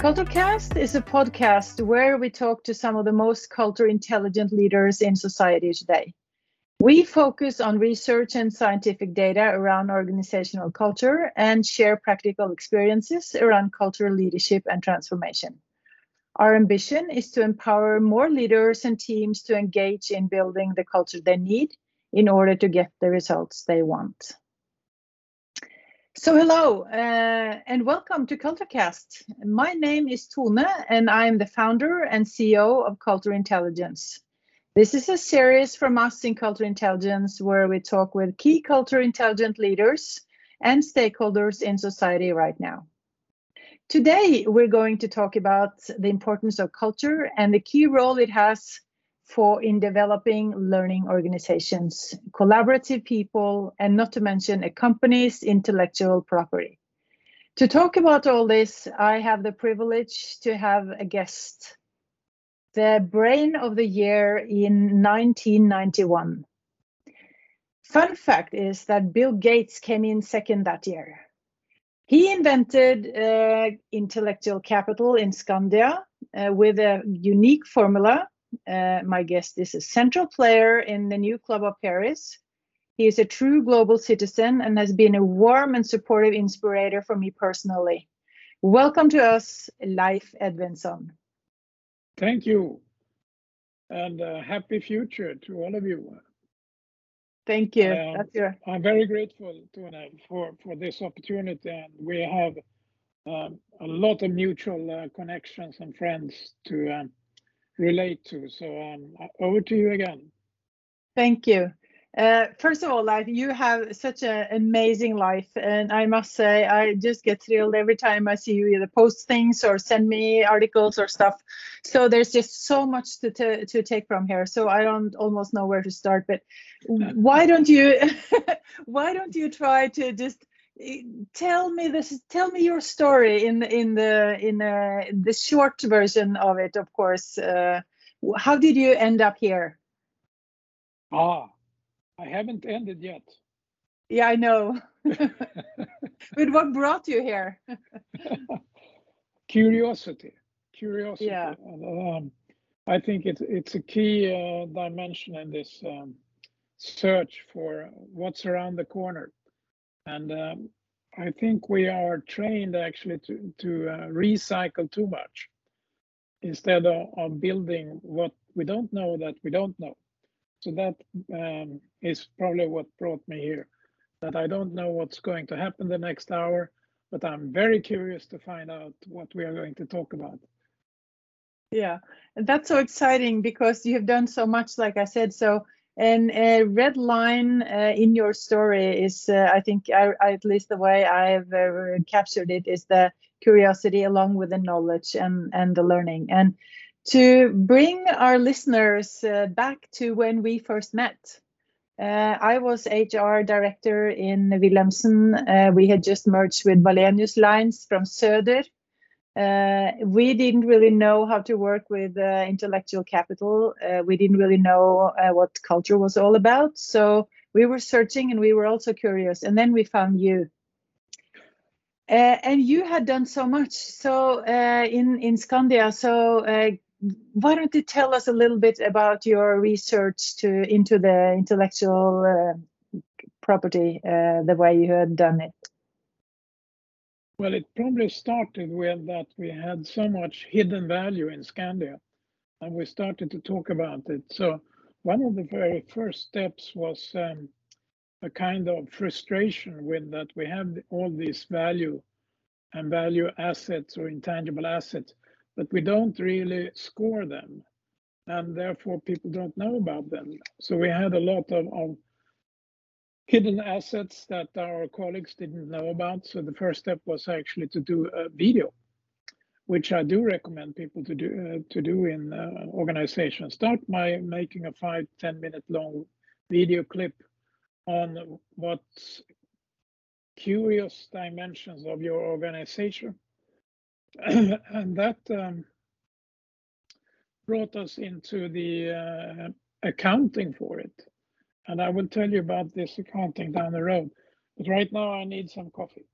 CultureCast is a podcast where we talk to some of the most culture intelligent leaders in society today. We focus on research and scientific data around organizational culture and share practical experiences around cultural leadership and transformation. Our ambition is to empower more leaders and teams to engage in building the culture they need in order to get the results they want. So hello uh, and welcome to CultureCast. My name is Tone and I'm the founder and CEO of Culture Intelligence. This is a series from us in Culture Intelligence where we talk with key culture intelligent leaders and stakeholders in society right now. Today, we're going to talk about the importance of culture and the key role it has for in developing learning organizations, collaborative people, and not to mention a company's intellectual property. To talk about all this, I have the privilege to have a guest, the brain of the year in 1991. Fun fact is that Bill Gates came in second that year. He invented uh, intellectual capital in Skandia uh, with a unique formula uh, my guest is a central player in the new Club of Paris. He is a true global citizen and has been a warm and supportive inspirator for me personally. Welcome to us, Leif Edvinsson. Thank you, and uh, happy future to all of you. Thank you. Um, your... I'm very grateful, Tone, for, for this opportunity, and we have um, a lot of mutual uh, connections and friends to um, relate to. So um, over to you again. Thank you. Uh, first of all, like you have such an amazing life, and I must say, I just get thrilled every time I see you either post things or send me articles or stuff. So there's just so much to to, to take from here. So I don't almost know where to start. But why don't you why don't you try to just tell me this tell me your story in in the in uh, the short version of it of course. Uh, how did you end up here? Ah i haven't ended yet. Yeah i know. But what brought you here? Curiosity curiosity. Yeah. Um, i think it's it's a key uh, dimension in this um, search for what's around the corner and um, I think we are trained actually to, to uh, recycle too much instead of, of, building what we don't know that we don't know. So that um, is probably what brought me here. That I don't know what's going to happen the next hour, but I'm very curious to find out what we are going to talk about. Yeah, and that's so exciting because you have done so much, like I said. So and a red line uh, in your story is, uh, I think, I, at least the way I've uh, captured it, is the curiosity along with the knowledge and, and the learning. And to bring our listeners uh, back to when we first met, uh, I was HR director in Wilhelmsen. Uh, we had just merged with Wallenius Lines from Söder uh, we didn't really know how to work with uh, intellectual capital. Uh, we didn't really know uh, what culture was all about. So we were searching and we were also curious. And then we found you. Uh, and you had done so much. So uh, in, in Skandia, so why don't you tell us a little bit about your research to into the intellectual property, the way you had done it? Well, it probably started with that we had so much hidden value in Skandia, and we started to talk about it. So one of the very first steps was um, a kind of frustration with that we have all these value and value assets or intangible assets, but we don't really score them, and therefore people don't know about them. So we had a lot of, of hidden assets that our colleagues didn't know about. So the first step was actually to do a video, which I do recommend people to do uh, to do in uh, organizations. Start by making a five ten minute long video clip on what curious dimensions of your organization. and that um, brought us into the uh, accounting for it. And I will tell you about this accounting down the road. But right now I need some coffee.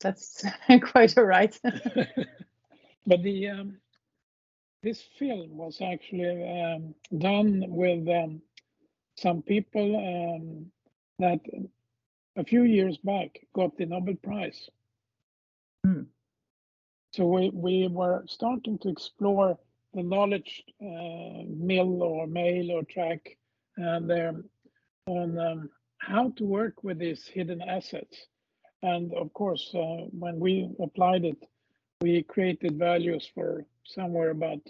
That's quite all right. but the um, this film was actually um, done with um, some people um, that a few years back got the Nobel Prize. Hmm. So we, we were starting to explore the knowledge uh, mill or mail or track and um, on um, how to work with these hidden assets. And of course, uh, when we applied it, we created values for somewhere about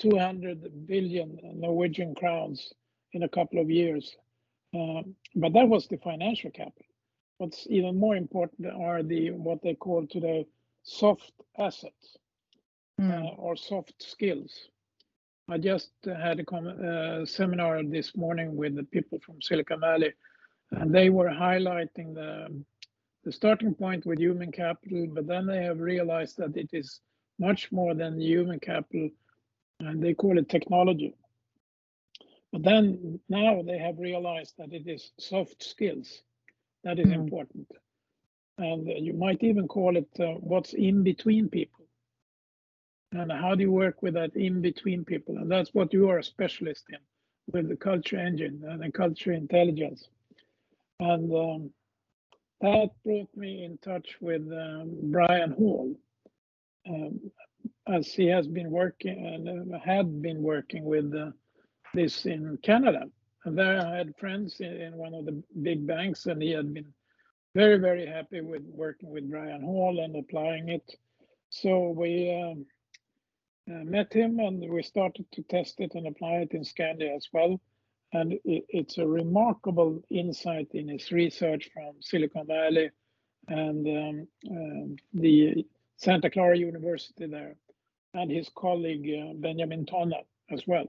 200 billion Norwegian crowns in a couple of years. Um, but that was the financial capital. What's even more important are the what they call today soft assets mm. uh, or soft skills. I just had a uh, seminar this morning with the people from Silicon Valley, and they were highlighting the the starting point with human capital, but then they have realized that it is much more than human capital, and they call it technology. But then now they have realized that it is soft skills that is mm. important. And you might even call it uh, what's in between people. And how do you work with that in between people? And that's what you are a specialist in with the culture engine and the culture intelligence. And um, that brought me in touch with um, Brian Hall, um, as he has been working and uh, had been working with uh, this in Canada. And there I had friends in, in, one of the big banks, and he had been very, very happy with working with Brian Hall and applying it. So we um, uh, met him and we started to test it and apply it in Skandia as well. And it, it's a remarkable insight in his research from Silicon Valley and um, um, the Santa Clara University there, and his colleague uh, Benjamin Tonna as well.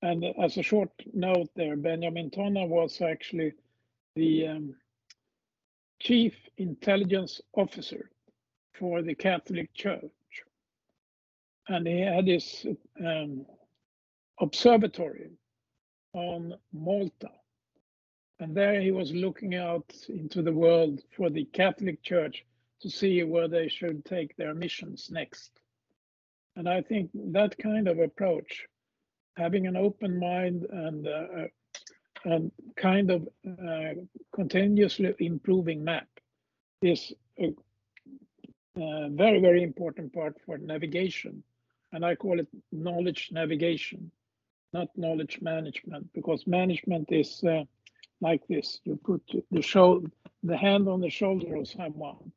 And as a short note there, Benjamin Tonna was actually the um, chief intelligence officer for the Catholic Church. And he had his um, observatory on Malta. And there he was looking out into the world for the Catholic Church to see where they should take their missions next. And I think that kind of approach, having an open mind and uh, uh and kind of uh, continuously improving map is a, a very, very important part for navigation. And I call it knowledge navigation not knowledge management, because management is uh, like this. You put the show, the hand on the shoulder of someone,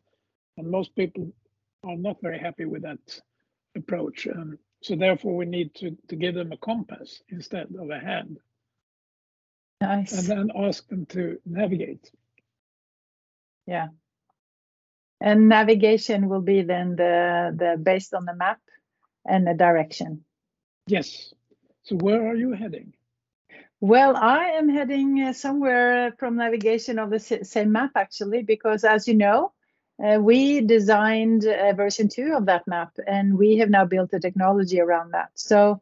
and most people are not very happy with that approach. Um, so therefore, we need to to give them a compass instead of a hand. Nice. And then ask them to navigate. Yeah. And navigation will be then the the based on the map and a direction. Yes. So where are you heading? Well, I am heading uh, somewhere from navigation of the same map actually, because as you know, uh, we designed uh, version two of that map and we have now built a technology around that. So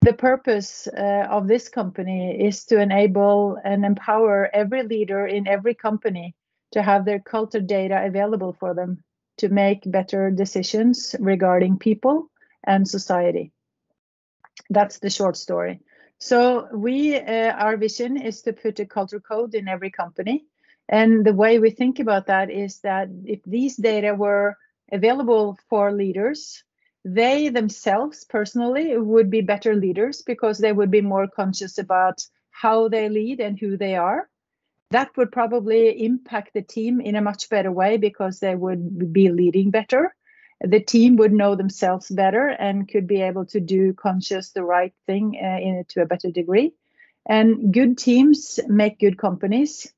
the purpose uh, of this company is to enable and empower every leader in every company to have their culture data available for them to make better decisions regarding people and society. That's the short story. So we, uh, our vision is to put a culture code in every company. And the way we think about that is that if these data were available for leaders, they themselves personally would be better leaders because they would be more conscious about how they lead and who they are. That would probably impact the team in a much better way because they would be leading better the team would know themselves better and could be able to do conscious the right thing uh, in to a better degree. And good teams make good companies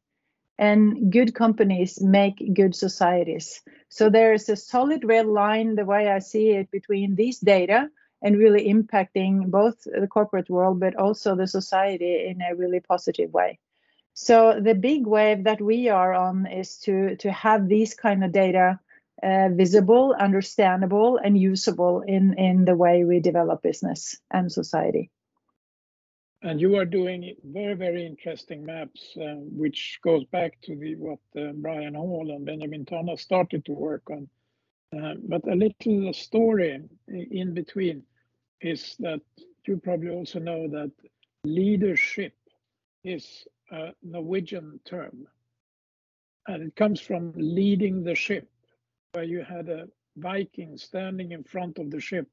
and good companies make good societies. So there is a solid red line the way i see it between these data and really impacting both the corporate world but also the society in a really positive way. So the big wave that we are on is to to have these kind of data uh, visible, understandable, and usable in, in the way we develop business and society. and you are doing very, very interesting maps, uh, which goes back to the what uh, Brian Hall and Benjamin Tonna started to work on. Uh, but a little story in between is that you probably also know that leadership is a Norwegian term. And it comes from leading the ship, where you had a Viking standing in front of the ship,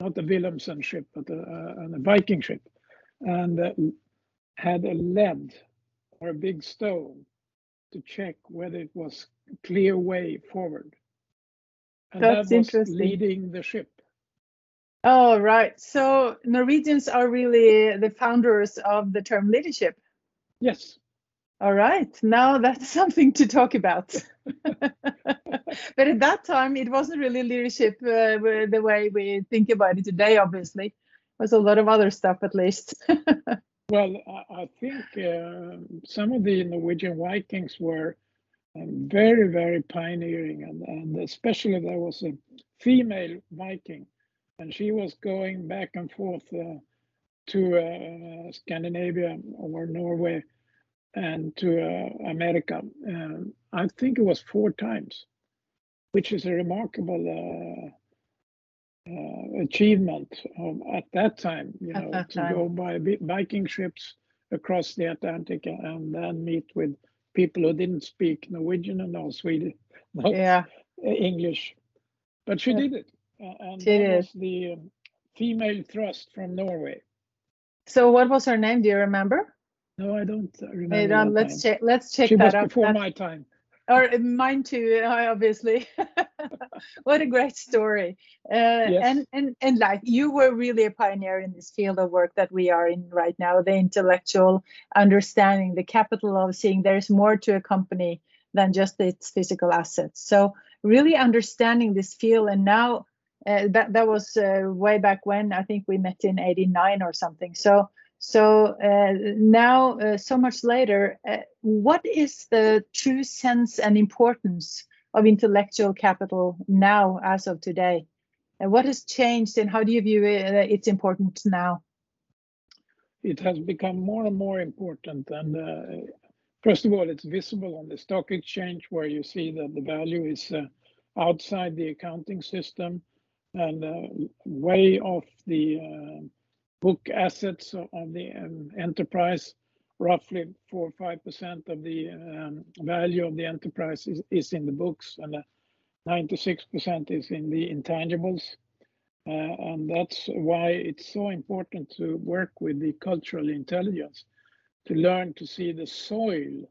not a Wilhelmsen ship, but a, a, a Viking ship and uh, had a lead or a big stone to check whether it was clear way forward. And That's that was interesting. leading the ship. Oh, right. So Norwegians are really the founders of the term leadership. Yes. All right. Now that's something to talk about. but at that time, it wasn't really leadership uh, the way we think about it today, obviously. It was a lot of other stuff, at least. well, I, think uh, some of the Norwegian Vikings were um, very, very pioneering, and, and especially there was a female Viking, and she was going back and forth uh, to uh, Scandinavia or Norway and to uh, America. Um, I think it was four times, which is a remarkable uh, uh, achievement of, at that time. You At know, to time. go by bi- Viking ships across the Atlantic and then meet with people who didn't speak Norwegian and no Swedish, no yeah. English, but she Yeah. did it, and She that did. was the um, female thrust from Norway. So what was her name? Do you remember? No, I don't remember. Um, let's check. Let's check She that was up. before That- my time. or uh, mine too obviously what a great story uh, and and and like you were really a pioneer in this field of work that we are in right now the intellectual understanding the capital of seeing there's more to a company than just its physical assets so really understanding this field and now uh, that that was uh, way back when i think we met in 89 or something so so uh, now, uh, so much later, uh, what is the true sense and importance of intellectual capital now, as of today? And what has changed, and how do you view it, its importance now? It has become more and more important. And uh, first of all, it's visible on the stock exchange where you see that the value is uh, outside the accounting system and uh, way off the book assets of the um, enterprise. Roughly four or five percent of the um, value of the enterprise is, in the books, and 96% is in the intangibles. Uh, and that's why it's so important to work with the cultural intelligence to learn to see the soil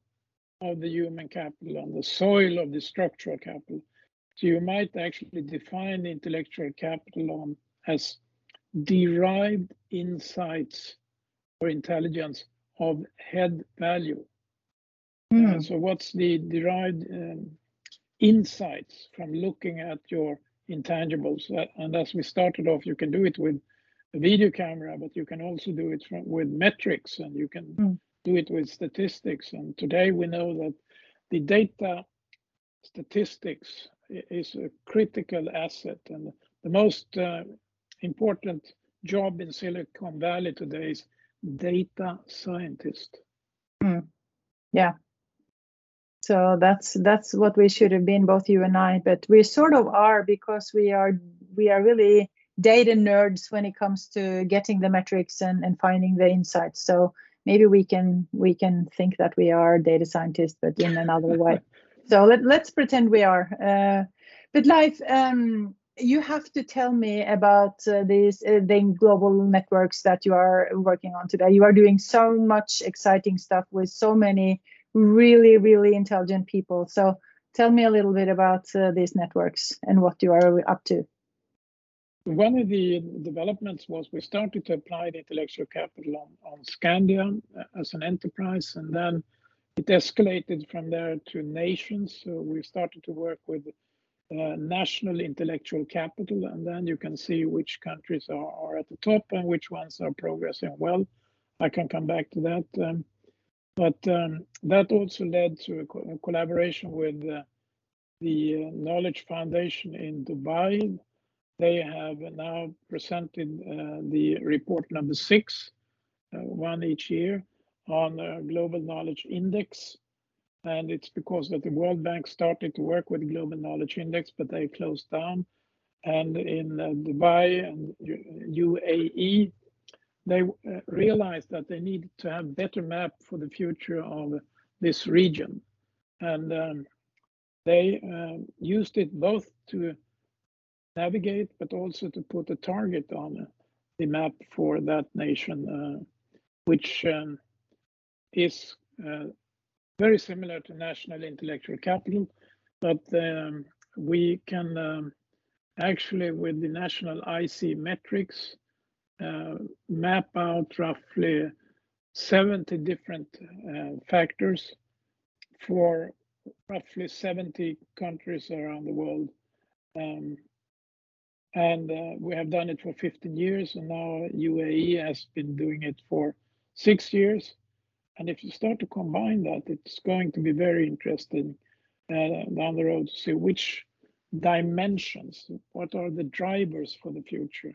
of the human capital and the soil of the structural capital. So you might actually define intellectual capital on as derived insights or intelligence of head value. Uh, so what's the derived um, insights from looking at your intangibles? Uh, and as we started off, you can do it with a video camera, but you can also do it from, with metrics and you can Mm. do it with statistics. And today we know that the data statistics is a critical asset and the most uh, important job in Silicon Valley today is data scientist. Yeah. So that's that's what we should have been, both you and I. But we sort of are because we are we are really data nerds when it comes to getting the metrics and, and finding the insights. So maybe we can we can think that we are data scientists, but in another way. So let, let's pretend we are. Uh, but life, um, you have to tell me about uh, these uh, the global networks that you are working on today. You are doing so much exciting stuff with so many really really intelligent people. So tell me a little bit about uh, these networks and what you are up to. One of the developments was we started to apply the intellectual capital on, on Skandia uh, as an enterprise, and then it escalated from there to nations. So we started to work with uh, national intellectual capital, and then you can see which countries are, are at the top and which ones are progressing well. I can come back to that. Um, but um, that also led to a, co- a collaboration with uh, the uh, Knowledge Foundation in Dubai. They have now presented uh, the report number six, one each year on a global knowledge index. And it's because that the World Bank started to work with the Global Knowledge Index, but they closed down. And in uh, Dubai and UAE, they uh, realized that they needed to have better map for the future of this region. And um, they uh, used it both to navigate, but also to put a target on the map for that nation, uh, which um, is uh, very similar to national intellectual capital, but um, we can um, actually, with the national IC metrics, uh, map out roughly 70 different uh, factors for roughly 70 countries around the world. Um, and uh, we have done it for 15 years, and now UAE has been doing it for six years. And if you start to combine that, it's going to be very interesting uh, down the road to see which dimensions, what are the drivers for the future.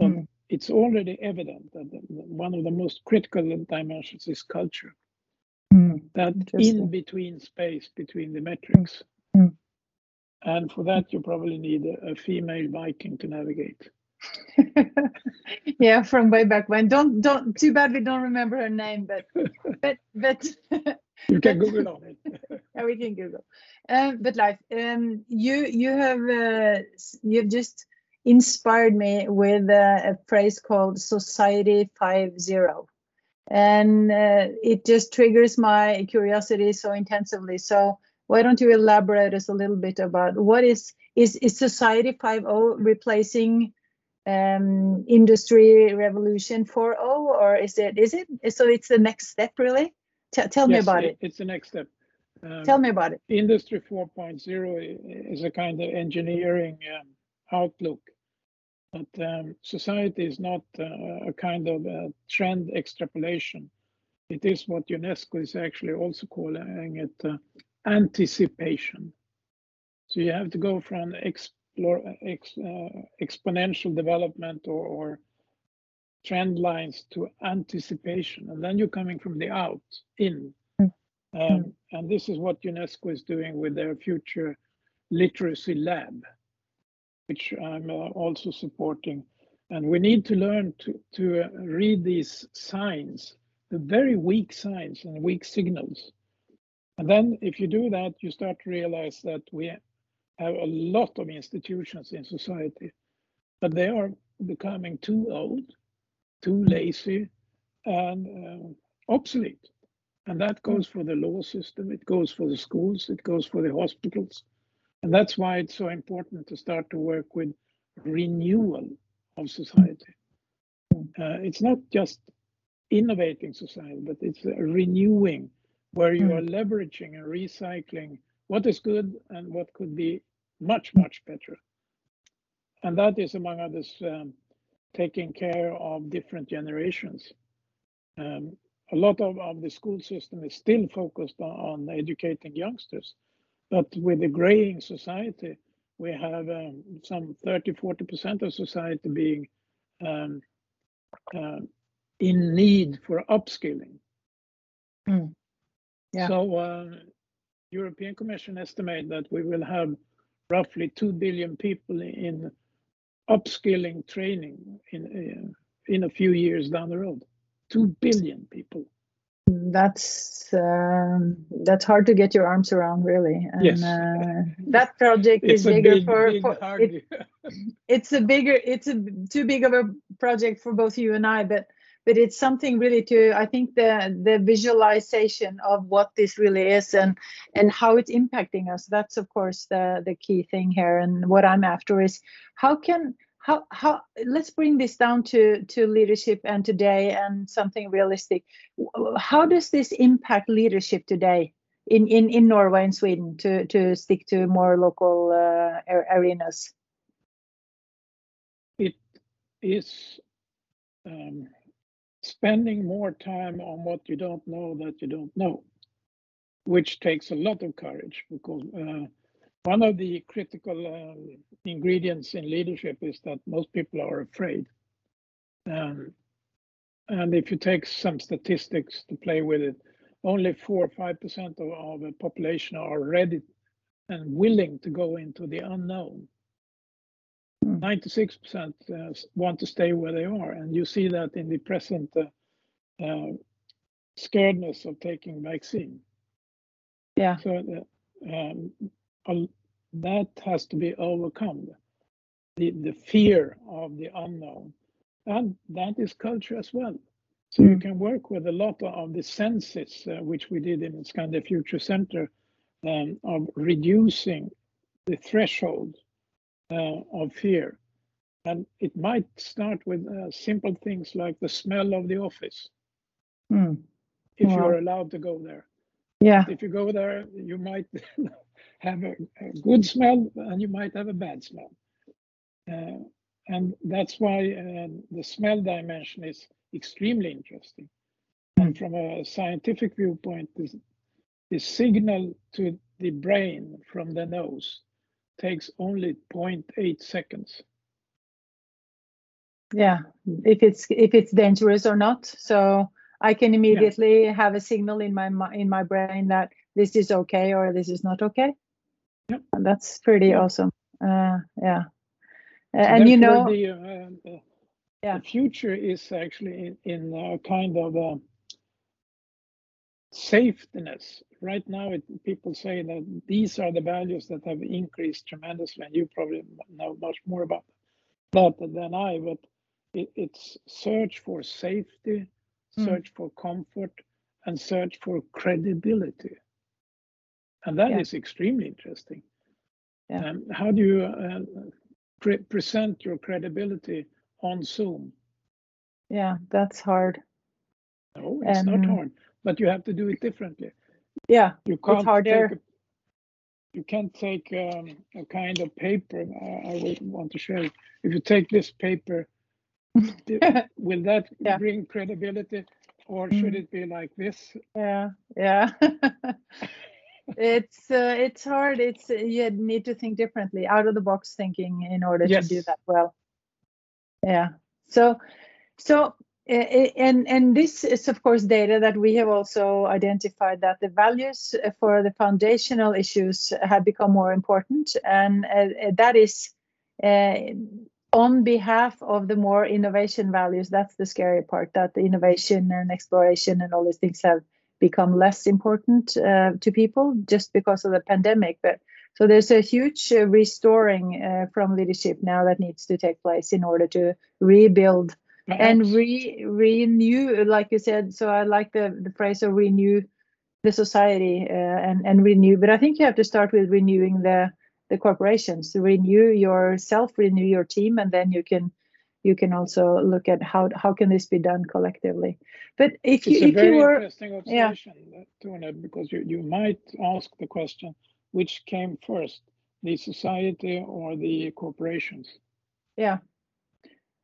Mm. it's already evident that one of the most critical dimensions is culture. Mm. That in between space between the metrics. Mm. And for that, you probably need a, a female Viking to navigate. yeah, from way back when. Don't don't. Too bad we don't remember her name, but but but. you can Google on it. yeah, we can Google. Uh, but life, um, you you have uh, you've just inspired me with uh, a phrase called Society Five Zero, and uh, it just triggers my curiosity so intensively. So why don't you elaborate us a little bit about what is is is Society 5.0 replacing um, Industry Revolution 4.0 or is it is it so it's the next step really? T tell yes, me about it, it. It's the next step. Um, tell me about it. Industry 4.0 is a kind of engineering um, outlook, but um, society is not uh, a kind of a trend extrapolation. It is what UNESCO is actually also calling it uh, anticipation. So you have to go from explore, ex, uh, exponential development or, or, trend lines to anticipation, and then you're coming from the out in. Mm. Um, and this is what UNESCO is doing with their future literacy lab, which I'm uh, also supporting. And we need to learn to, to uh, read these signs, the very weak signs and weak signals and then if you do that, you start to realize that we have a lot of institutions in society, but they are becoming too old, too lazy, and uh, obsolete. And that goes for the law system, it goes for the schools, it goes for the hospitals. And that's why it's so important to start to work with renewal of society. Uh, it's not just innovating society, but it's renewing where you are hmm. leveraging and recycling what is good and what could be much, much better. And that is, among others, um, taking care of different generations. Um, a lot of, of the school system is still focused on, on educating youngsters, but with the graying society, we have um, some 30, 40% of society being um, uh, in need for upskilling. Mm. Yeah. So uh, European Commission estimate that we will have roughly 2 billion people in upskilling training in uh, in a few years down the road. 2 billion people. That's um, that's hard to get your arms around, really. And, yes. Uh, that project is bigger big, for, big for it, it's a bigger it's a too big of a project for both you and I, but but it's something really to i think the the visualization of what this really is and and how it's impacting us. That's of course the the key thing here. And what i'm after is how can how how let's bring this down to to leadership and today and something realistic. How does this impact leadership today in in in norway and sweden to to stick to more local uh, arenas? It is um, spending more time on what you don't know that you don't know, which takes a lot of courage because uh, one of the critical uh, ingredients in leadership is that most people are afraid. Um, and if you take some statistics to play with it, only 4 or 5% of, of the population are ready and willing to go into the unknown. 96% uh, want to stay where they are, and you see that in the present uh, uh, scaredness of taking vaccine. Yeah. So um, that has to be overcome. The the fear of the unknown, and that is culture as well. So mm. you can work with a lot of the senses, uh, which we did in Skandia Future Center, um, of reducing the threshold of fear. And it might start with uh, simple things like the smell of the office, mm. if wow. you're allowed to go there. Yeah. If you go there, you might have a, a, good smell and you might have a bad smell. Uh, and that's why uh, the smell dimension is extremely interesting. Mm. And from a scientific viewpoint, this, the signal to the brain from the nose takes only 0.8 seconds. Yeah, if it's if it's dangerous or not. So I can immediately yeah. have a signal in my in my brain that this is okay or this is not okay. Yep. And that's pretty yeah. awesome. Uh, yeah, and you know, the, uh, yeah. the future is actually in, in a kind of a safetyness. Right now, it, people say that these are the values that have increased tremendously, and you probably know much more about that than I. But it, it's search for safety, mm. search for comfort, and search for credibility, and that yeah. is extremely interesting. Yeah. Um, how do you uh, pre present your credibility on Zoom? Yeah, that's hard. No, it's not hard but you have to do it differently. Yeah, you can't it's harder. Take a, you can't take um, a kind of paper. I would want to show you. If you take this paper, will that yeah. bring credibility, or should mm. it be like this? Yeah, yeah. it's uh, it's hard. It's you need to think differently, out of the box thinking, in order yes. to do that well. Yeah. So, so and and this is of course data that we have also identified that the values for the foundational issues have become more important. And uh, that is uh, on behalf of the more innovation values. That's the scary part that the innovation and exploration and all these things have become less important uh, to people just because of the pandemic. But so there's a huge uh, restoring uh, from leadership now that needs to take place in order to rebuild and re renew like you said so i like the the phrase of renew the society uh, and and renew but i think you have to start with renewing the the corporations. Renew yourself renew your team and then you can you can also look at how how can this be done collectively. But if it's you if you were interesting observation yeah. Because you, you might ask the question which came first the society or the corporations? Yeah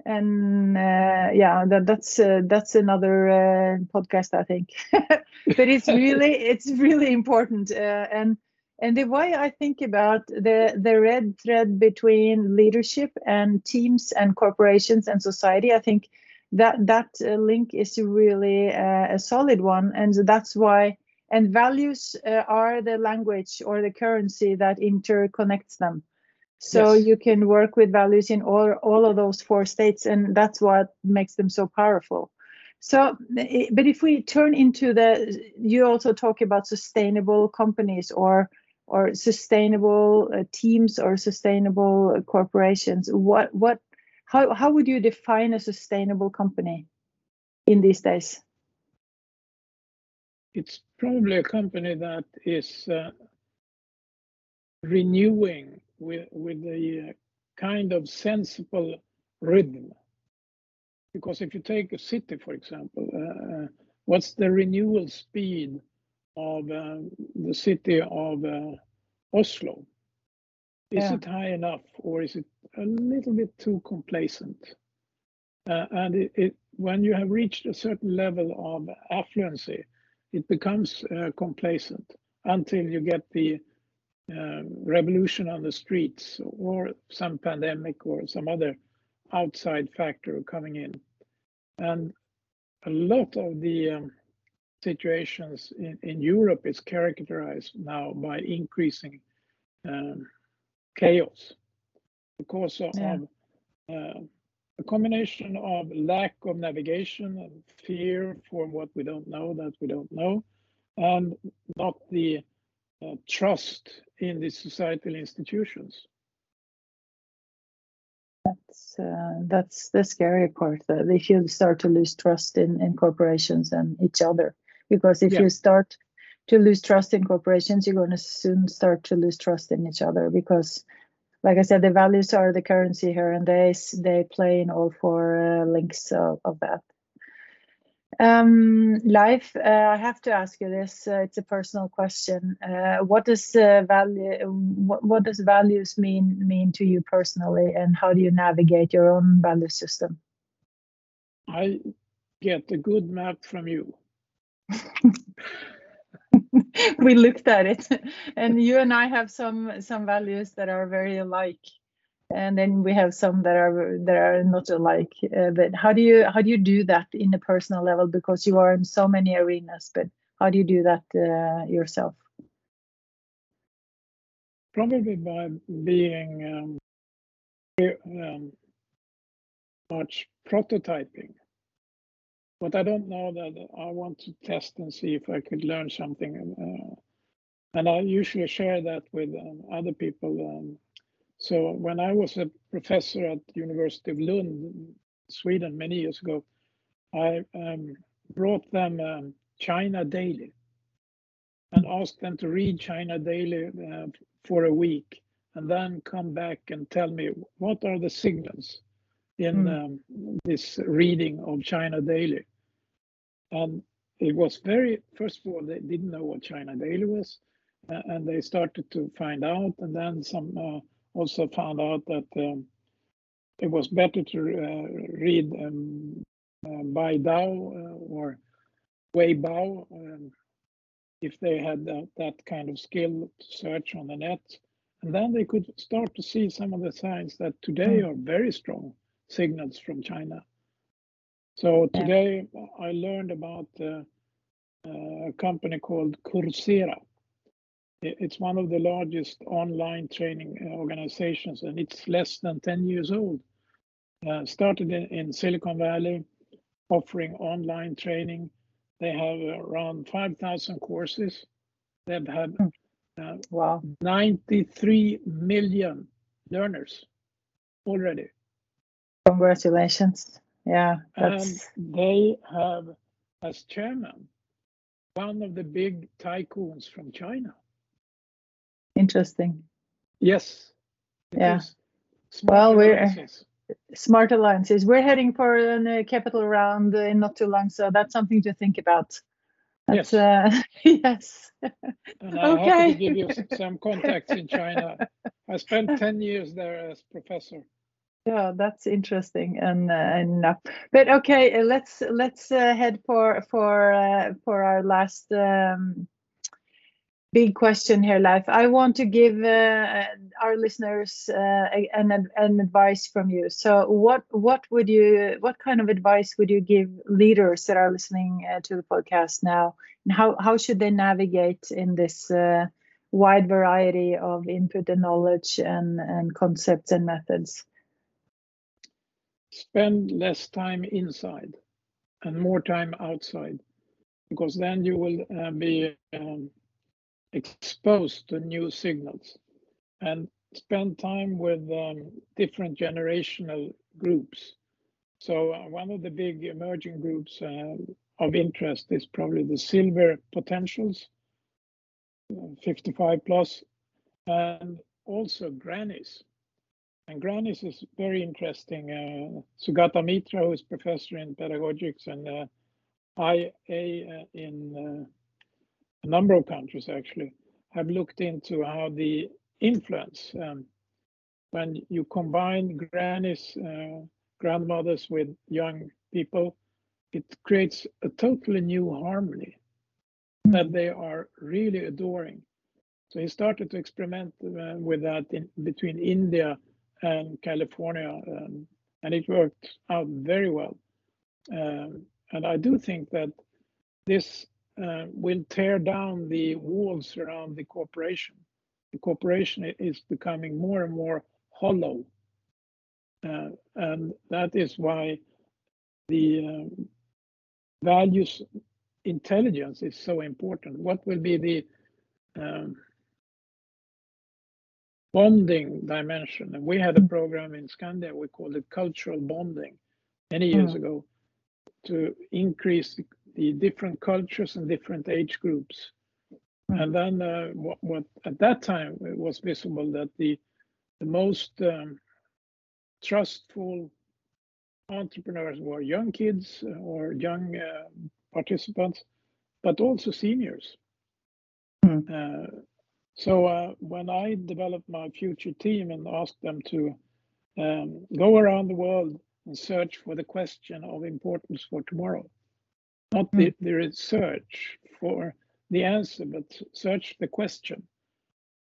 and uh, yeah that, that's uh, that's another uh, podcast i think. But it's really it's really important uh, and and the way i think about the the red thread between leadership and teams and corporations and society i think that that uh, link is really uh, a solid one. And that's why and values are the language or the currency that interconnects them so yes. you can work with values in all, all of those four states, and that's what makes them so powerful. So, but if we turn into the, you also talk about sustainable companies or or sustainable uh, teams or sustainable corporations. What what how how would you define a sustainable company in these days? It's probably a company that is uh, renewing with with a uh, kind of sensible rhythm. Because if you take a city, for example, uh, uh what's the renewal speed of uh, the city of uh, Oslo? Is yeah. it high enough, or is it a little bit too complacent? Uh, and it, it, when you have reached a certain level of affluency, it becomes complacent until you get the uh, revolution on the streets or some pandemic or some other outside factor coming in. And a lot of the um, situations in, in Europe is characterized now by increasing um, chaos because of, Yeah. uh, a combination of lack of navigation and fear for what we don't know that we don't know, and not the trust in the societal institutions. That's uh, that's the scary part. That if you start to lose trust in, in corporations and each other, because if Yeah. you start to lose trust in corporations, you're going to soon start to lose trust in each other. Because, like I said, the values are the currency here, and they they play in all four uh, links of, of that. Um, Leif, uh, I have to ask you this. Uh, it's a personal question. Uh, what does uh, value? What, what does values mean mean to you personally, and how do you navigate your own value system? I get a good map from you. we looked at it, and you and I have some some values that are very alike, and then we have some that are that are not alike. Uh, but how do you how do you do that in a personal level? Because you are in so many arenas, but how do you do that uh, yourself? Probably by being um, um, much prototyping. But I don't know that I want to test and see if I could learn something. Uh, and I usually share that with um, other people. So when I was a professor at the University of Lund, Sweden, many years ago, I um, brought them um, China Daily and asked them to read China Daily uh, for a week and then come back and tell me what are the signals in Mm. um, this reading of China Daily. And it was very, first of all, they didn't know what China Daily was, uh, and they started to find out, and then some uh, also found out that um, it was better to uh, read um, uh, Baidu uh, or Weibo um, if they had that, that kind of skill to search on the net. And then they could start to see some of the signs that today are very strong signals from China. So Yeah. today I learned about uh, uh, a company called Coursera. It's one of the largest online training uh, organizations, and it's less than 10 years old. Uh, started in, in Silicon Valley, offering online training. They have around 5,000 courses. They've had Hmm. uh, Wow. 93 million learners already. Congratulations. Yeah, And they have as chairman one of the big tycoons from China. Interesting. Yes. Yeah. Smart Well, we're- alliances. Smart alliances. We're heading for a capital round uh, in not too long, so that's something to think about. That's, uh, yes. And I okay. happy to give you some contacts in China. I spent 10 years there as professor. Yeah, that's interesting and enough. But okay, uh, let's let's uh, head for for uh, for our last um, big question here, Leif. I want to give uh, our listeners uh, an an advice from you. So, what what would you what kind of advice would you give leaders that are listening uh, to the podcast now, and how how should they navigate in this? Uh, wide variety of input and knowledge and, and concepts and methods. Spend less time inside and more time outside, because then you will uh, be um, exposed to new signals and spend time with um, different generational groups. So uh, one of the big emerging groups uh, of interest is probably the silver potentials, uh, 55 plus, and also grannies. And grannies is very interesting. Uh, Sugata Mitra, who is professor in pedagogics and uh, IA uh, in a number of countries actually, have looked into how the influence um, when you combine grannies, uh, grandmothers with young people, it creates a totally new harmony that they are really adoring. So he started to experiment uh, with that in between India and California, um, and it worked out very well. Um, and I do think that this will tear down the walls around the corporation. The corporation is becoming more and more hollow. Uh, and that is why the um, values intelligence is so important. What will be the um, bonding dimension? And we had a program in Skandia, we called it cultural bonding many years mm. ago to increase the different cultures and different age groups. Mm. And then uh, what, what, at that time it was visible that the the most um, trustful entrepreneurs were young kids uh, or young uh, participants, but also seniors. Mm. Uh, so uh, when I developed my future team and asked them to um, go around the world and search for the question of importance for tomorrow, not mm. the, the research for the answer, but search the question.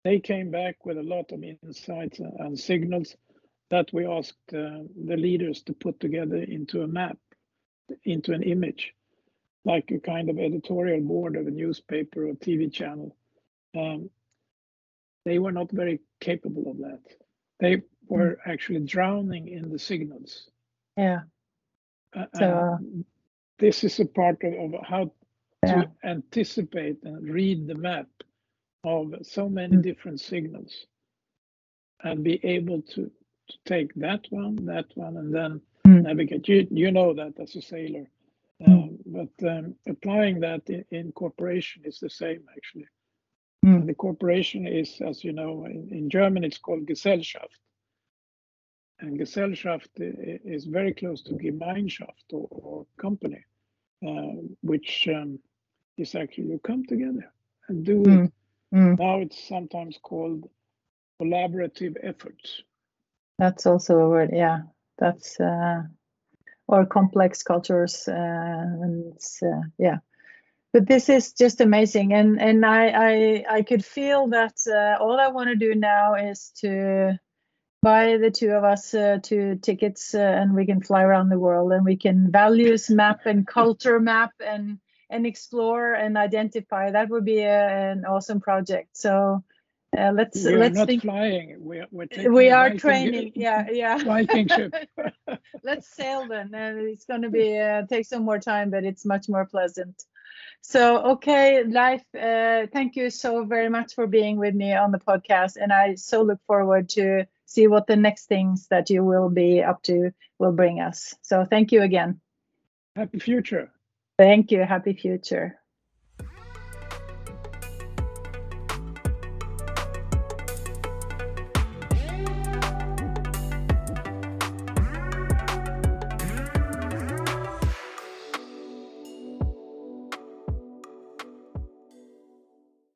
They came back with a lot of insights and signals that we asked uh, the leaders to put together into a map, into an image, like a kind of editorial board of a newspaper or TV channel. Um, they were not very capable of that. They were mm. actually drowning in the signals. Yeah. Uh, so, this is a part of, of how yeah. to anticipate and read the map of so many mm. different signals and be able to, to take that one, that one, and then mm. navigate. You, you know that as a sailor. Um, but um, applying that in, in, corporation is the same actually. Mm. The corporation is, as you know, in, in German it's called Gesellschaft. And Gesellschaft is very close to Gemeinschaft or, or company, uh, which um, is actually you come together and do mm. it. Mm. Now it's sometimes called collaborative efforts. That's also a word, yeah. That's uh, or complex cultures, uh, and uh, yeah. But this is just amazing, and and I I I could feel that uh, all I want to do now is to buy the two of us uh, two tickets uh, and we can fly around the world and we can values map and culture map and and explore and identify. That would be a, an awesome project. So uh, let's we let's not think flying. We're, we're we are training. yeah yeah. viking ship let's sail then. And it's going to be uh, take some more time but it's much more pleasant. So okay Leif, uh, thank you so very much for being with me on the podcast and i so look forward to see what the next things that you will be up to will bring us. So thank you again. Happy future. Thank you. Happy future.